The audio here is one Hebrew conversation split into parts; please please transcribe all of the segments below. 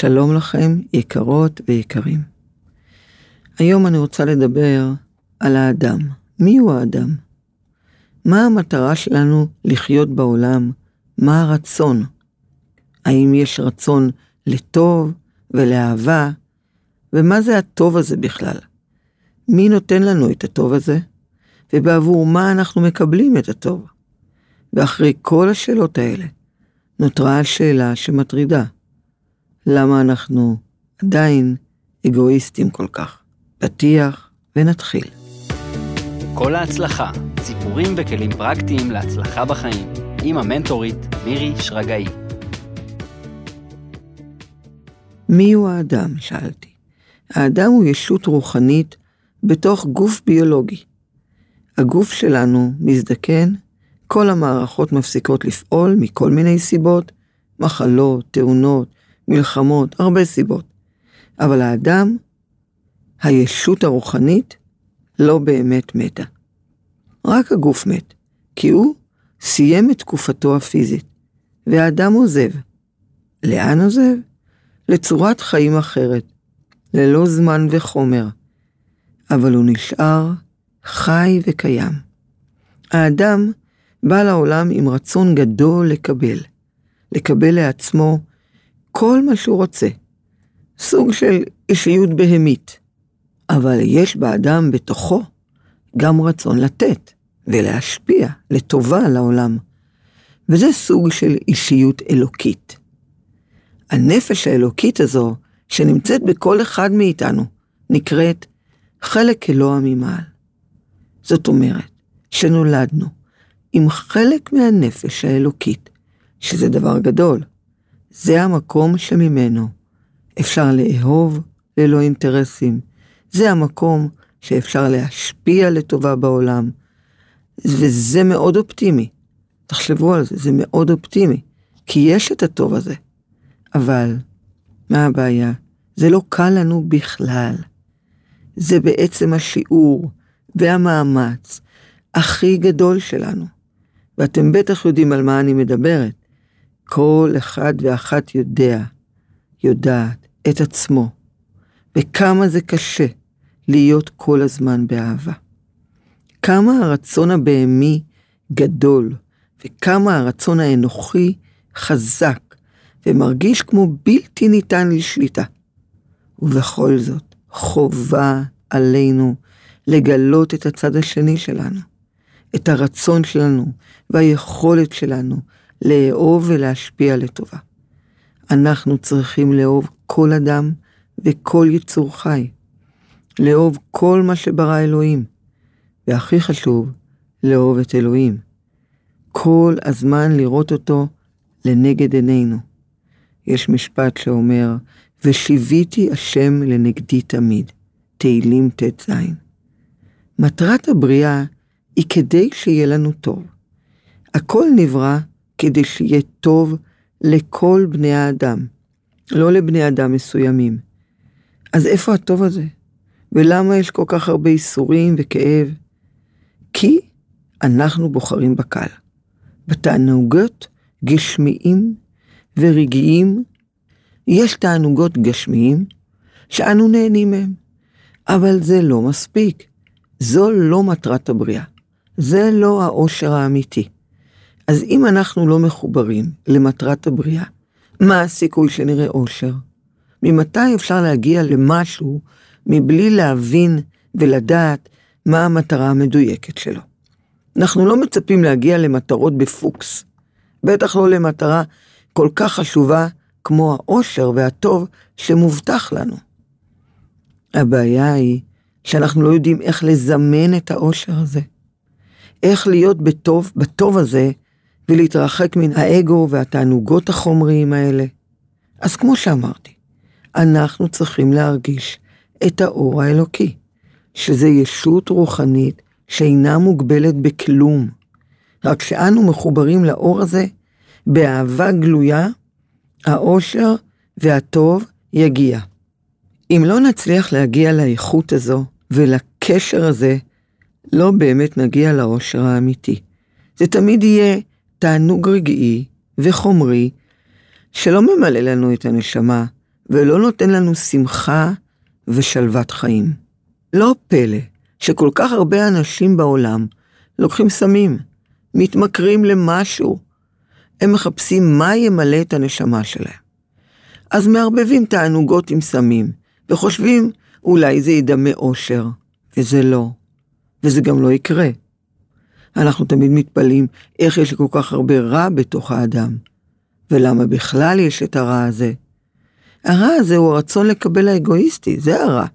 שלום לכם, יקרות ויקרים. היום אני רוצה לדבר על האדם. מי הוא האדם? מה המטרה שלנו לחיות בעולם? מה הרצון? האם יש רצון לטוב ולאהבה? ומה זה הטוב הזה בכלל? מי נותן לנו את הטוב הזה? ובעבור מה אנחנו מקבלים את הטוב? ואחרי כל השאלות האלה, נותרה השאלה שמטרידה. למה אנחנו עדיין אגואיסטים כל כך? פתיח ונתחיל. כל ההצלחה, סיפורים וכלים פרקטיים להצלחה בחיים, עם המנטורית מירי שרגאי. מיהו האדם? שאלתי. האדם הוא ישות רוחנית בתוך גוף ביולוגי. הגוף שלנו מזדקן, כל המערכות מפסיקות לפעול מכל מיני סיבות, מחלות, תאונות, מלחמות, הרבה סיבות. אבל האדם, הישות הרוחנית, לא באמת מתה. רק הגוף מת, כי הוא סיים את תקופתו הפיזית, והאדם עוזב. לאן עוזב? לצורת חיים אחרת, ללא זמן וחומר, אבל הוא נשאר חי וקיים. האדם בא לעולם עם רצון גדול לקבל, לקבל לעצמו כל מה שהוא רוצה. סוג של אישיות בהמית. אבל יש באדם בתוכו גם רצון לתת ולהשפיע לטובה לעולם. וזה סוג של אישיות אלוקית. הנפש האלוקית הזו, שנמצאת בכל אחד מאיתנו, נקראת חלק אלוה ממעל. זאת אומרת, שנולדנו עם חלק מהנפש האלוקית, שזה דבר גדול. זה המקום שממנו אפשר לאהוב ללא אינטרסים. זה המקום שאפשר להשפיע לטובה בעולם. וזה מאוד אופטימי. תחשבו על זה, זה מאוד אופטימי. כי יש את הטוב הזה. אבל, מה הבעיה? זה לא קל לנו בכלל. זה בעצם השיעור והמאמץ הכי גדול שלנו. ואתם בטח יודעים על מה אני מדברת. כל אחד ואחת יודע, יודעת, את עצמו, וכמה זה קשה להיות כל הזמן באהבה. כמה הרצון הבהמי גדול, וכמה הרצון האנוכי חזק, ומרגיש כמו בלתי ניתן לשליטה. ובכל זאת, חובה עלינו לגלות את הצד השני שלנו, את הרצון שלנו והיכולת שלנו לאהוב ולהשפיע לטובה. אנחנו צריכים לאהוב כל אדם וכל יצור חי. לאהוב כל מה שברא אלוהים. והכי חשוב, לאהוב את אלוהים. כל הזמן לראות אותו לנגד עינינו. יש משפט שאומר, ושיוויתי השם לנגדי תמיד, תהילים ט"ז. מטרת הבריאה היא כדי שיהיה לנו טוב. הכל נברא כדי שיהיה טוב לכל בני האדם, לא לבני אדם מסוימים. אז איפה הטוב הזה? ולמה יש כל כך הרבה איסורים וכאב? כי אנחנו בוחרים בקל, בתענוגות גשמיים ורגעיים. יש תענוגות גשמיים שאנו נהנים מהם, אבל זה לא מספיק. זו לא מטרת הבריאה. זה לא האושר האמיתי. אז אם אנחנו לא מחוברים למטרת הבריאה, מה הסיכוי שנראה אושר? ממתי אפשר להגיע למשהו מבלי להבין ולדעת מה המטרה המדויקת שלו? אנחנו לא מצפים להגיע למטרות בפוקס, בטח לא למטרה כל כך חשובה כמו האושר והטוב שמובטח לנו. הבעיה היא שאנחנו לא יודעים איך לזמן את האושר הזה. איך להיות בטוב, בטוב הזה, ולהתרחק מן האגו והתענוגות החומריים האלה. אז כמו שאמרתי, אנחנו צריכים להרגיש את האור האלוקי, שזה ישות רוחנית שאינה מוגבלת בכלום. רק שאנו מחוברים לאור הזה, באהבה גלויה, האושר והטוב יגיע. אם לא נצליח להגיע לאיכות הזו ולקשר הזה, לא באמת נגיע לאושר האמיתי. זה תמיד יהיה תענוג רגעי וחומרי שלא ממלא לנו את הנשמה ולא נותן לנו שמחה ושלוות חיים. לא פלא שכל כך הרבה אנשים בעולם לוקחים סמים, מתמכרים למשהו. הם מחפשים מה ימלא את הנשמה שלהם. אז מערבבים תענוגות עם סמים, וחושבים אולי זה ידמה אושר, וזה לא, וזה גם לא יקרה. אנחנו תמיד מתפלאים איך יש כל כך הרבה רע בתוך האדם, ולמה בכלל יש את הרע הזה. הרע הזה הוא הרצון לקבל האגואיסטי, זה הרע.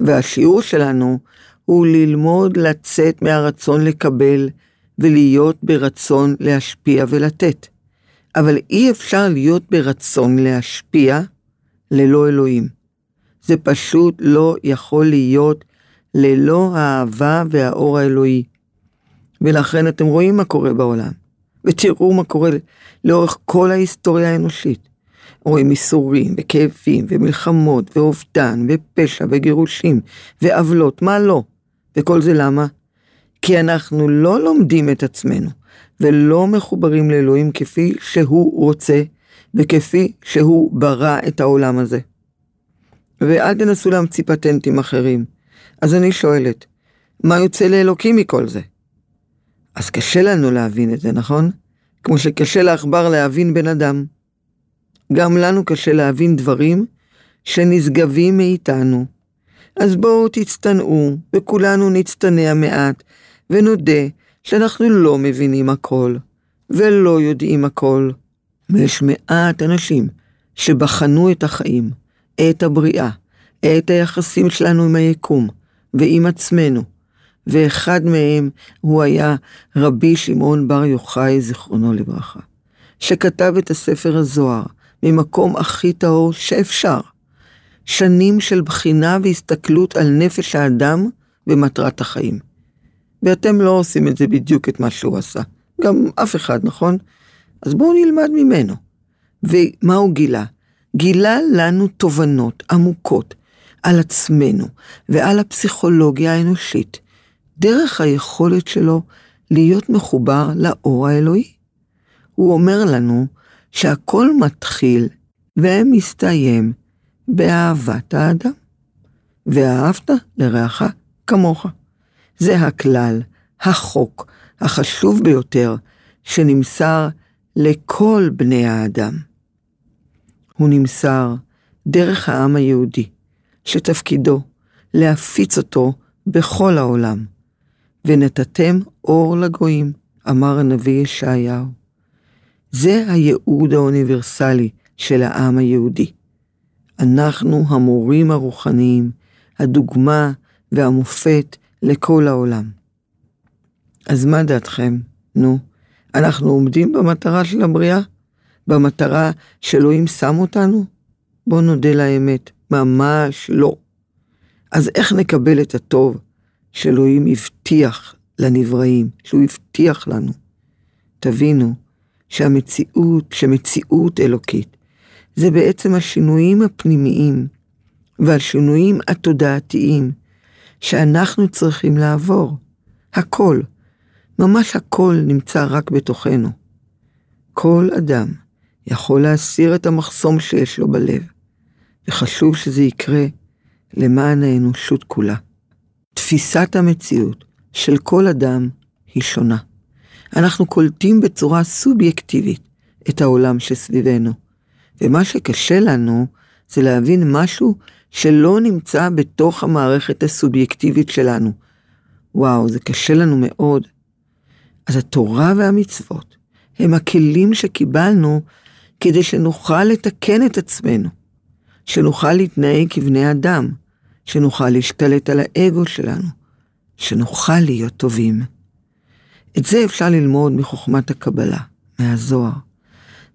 והשיעור שלנו הוא ללמוד לצאת מהרצון לקבל ולהיות ברצון להשפיע ולתת. אבל אי אפשר להיות ברצון להשפיע ללא אלוהים. זה פשוט לא יכול להיות ללא האהבה והאור האלוהי. ולכן אתם רואים מה קורה בעולם, ותראו מה קורה לאורך כל ההיסטוריה האנושית. רואים ייסורים, וכאבים, ומלחמות, ואובדן, ופשע, וגירושים, ועוולות, מה לא? וכל זה למה? כי אנחנו לא לומדים את עצמנו, ולא מחוברים לאלוהים כפי שהוא רוצה, וכפי שהוא ברא את העולם הזה. ואל תנסו להמציא פטנטים אחרים. אז אני שואלת, מה יוצא לאלוקים מכל זה? אז קשה לנו להבין את זה, נכון? כמו שקשה לעכבר להבין בן אדם. גם לנו קשה להבין דברים שנשגבים מאיתנו. אז בואו תצטנעו, וכולנו נצטנע מעט, ונודה שאנחנו לא מבינים הכל, ולא יודעים הכל. ויש מעט אנשים שבחנו את החיים, את הבריאה, את היחסים שלנו עם היקום ועם עצמנו, ואחד מהם הוא היה רבי שמעון בר יוחאי, זיכרונו לברכה, שכתב את הספר הזוהר ממקום הכי טהור שאפשר. שנים של בחינה והסתכלות על נפש האדם ומטרת החיים. ואתם לא עושים את זה בדיוק את מה שהוא עשה. גם אף אחד, נכון? אז בואו נלמד ממנו. ומה הוא גילה? גילה לנו תובנות עמוקות על עצמנו ועל הפסיכולוגיה האנושית, דרך היכולת שלו להיות מחובר לאור האלוהי. הוא אומר לנו שהכל מתחיל ומסתיים באהבת האדם. ואהבת לרעך כמוך. זה הכלל, החוק, החשוב ביותר, שנמסר לכל בני האדם. הוא נמסר דרך העם היהודי, שתפקידו להפיץ אותו בכל העולם. ונתתם אור לגויים, אמר הנביא ישעיהו. זה הייעוד האוניברסלי של העם היהודי. אנחנו המורים הרוחניים, הדוגמה והמופת לכל העולם. אז מה דעתכם? נו, אנחנו עומדים במטרה של הבריאה? במטרה שאלוהים שם אותנו? בואו נודה לאמת, ממש לא. אז איך נקבל את הטוב שאלוהים הבטיח לנבראים, שהוא הבטיח לנו? תבינו שהמציאות, שמציאות אלוקית, זה בעצם השינויים הפנימיים והשינויים התודעתיים שאנחנו צריכים לעבור. הכל, ממש הכל נמצא רק בתוכנו. כל אדם יכול להסיר את המחסום שיש לו בלב, וחשוב שזה יקרה למען האנושות כולה. תפיסת המציאות של כל אדם היא שונה. אנחנו קולטים בצורה סובייקטיבית את העולם שסביבנו, ומה שקשה לנו זה להבין משהו שלא נמצא בתוך המערכת הסובייקטיבית שלנו. וואו, זה קשה לנו מאוד. אז התורה והמצוות הם הכלים שקיבלנו כדי שנוכל לתקן את עצמנו, שנוכל להתנהג כבני אדם, שנוכל להשתלט על האגו שלנו, שנוכל להיות טובים. את זה אפשר ללמוד מחוכמת הקבלה, מהזוהר.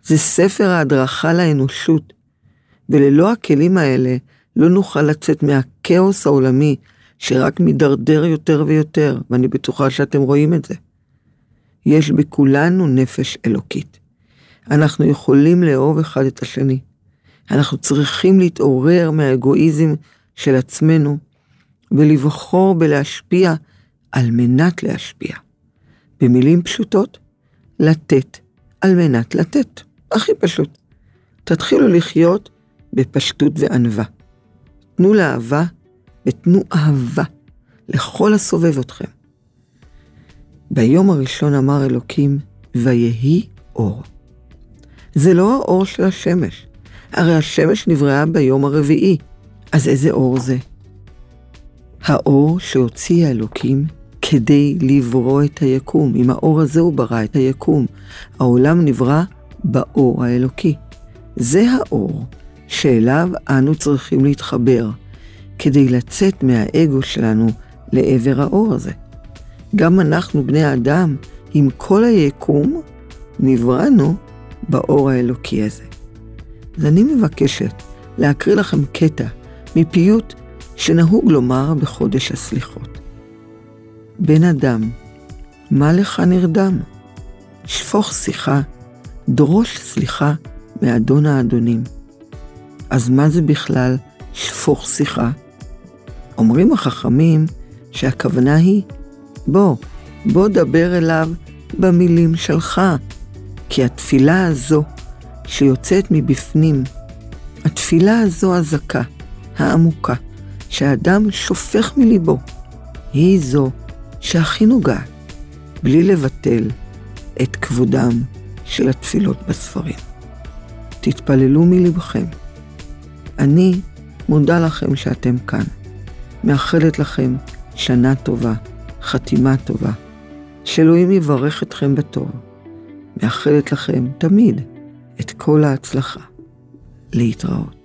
זה ספר ההדרכה לאנושות, וללא הכלים האלה לא נוכל לצאת מהכאוס העולמי שרק מידרדר יותר ויותר, ואני בטוחה שאתם רואים את זה. יש בכולנו נפש אלוקית. אנחנו יכולים לאהוב אחד את השני. אנחנו צריכים להתעורר מהאגואיזם של עצמנו ולבחור בלהשפיע על מנת להשפיע. במילים פשוטות, לתת על מנת לתת. הכי פשוט. תתחילו לחיות בפשטות וענווה. תנו לאהבה ותנו אהבה לכל הסובב אתכם. ביום הראשון אמר אלוקים, ויהי אור. זה לא האור של השמש, הרי השמש נבראה ביום הרביעי, אז איזה אור זה? האור שהוציא האלוקים כדי לברוא את היקום. עם האור הזה הוא ברא את היקום. העולם נברא באור האלוקי. זה האור שאליו אנו צריכים להתחבר, כדי לצאת מהאגו שלנו לעבר האור הזה. גם אנחנו, בני האדם, עם כל היקום, נבראנו באור האלוקי הזה. אז אני מבקשת להקריא לכם קטע מפיוט שנהוג לומר בחודש הסליחות. בן אדם, מה לך נרדם? שפוך שיחה, דרוש סליחה מאדון האדונים. אז מה זה בכלל שפוך שיחה? אומרים החכמים שהכוונה היא, בוא, בוא דבר אליו במילים שלך, כי התפילה הזו שיוצאת מבפנים, התפילה הזו הזכה, העמוקה, שהאדם שופך מליבו, היא זו שהכי נוגעת, בלי לבטל את כבודם של התפילות בספרים. תתפללו מלבכם. אני מודה לכם שאתם כאן. מאחלת לכם שנה טובה, חתימה טובה. שאלוהים יברך אתכם בטוב. מאחלת לכם תמיד את כל ההצלחה. להתראות.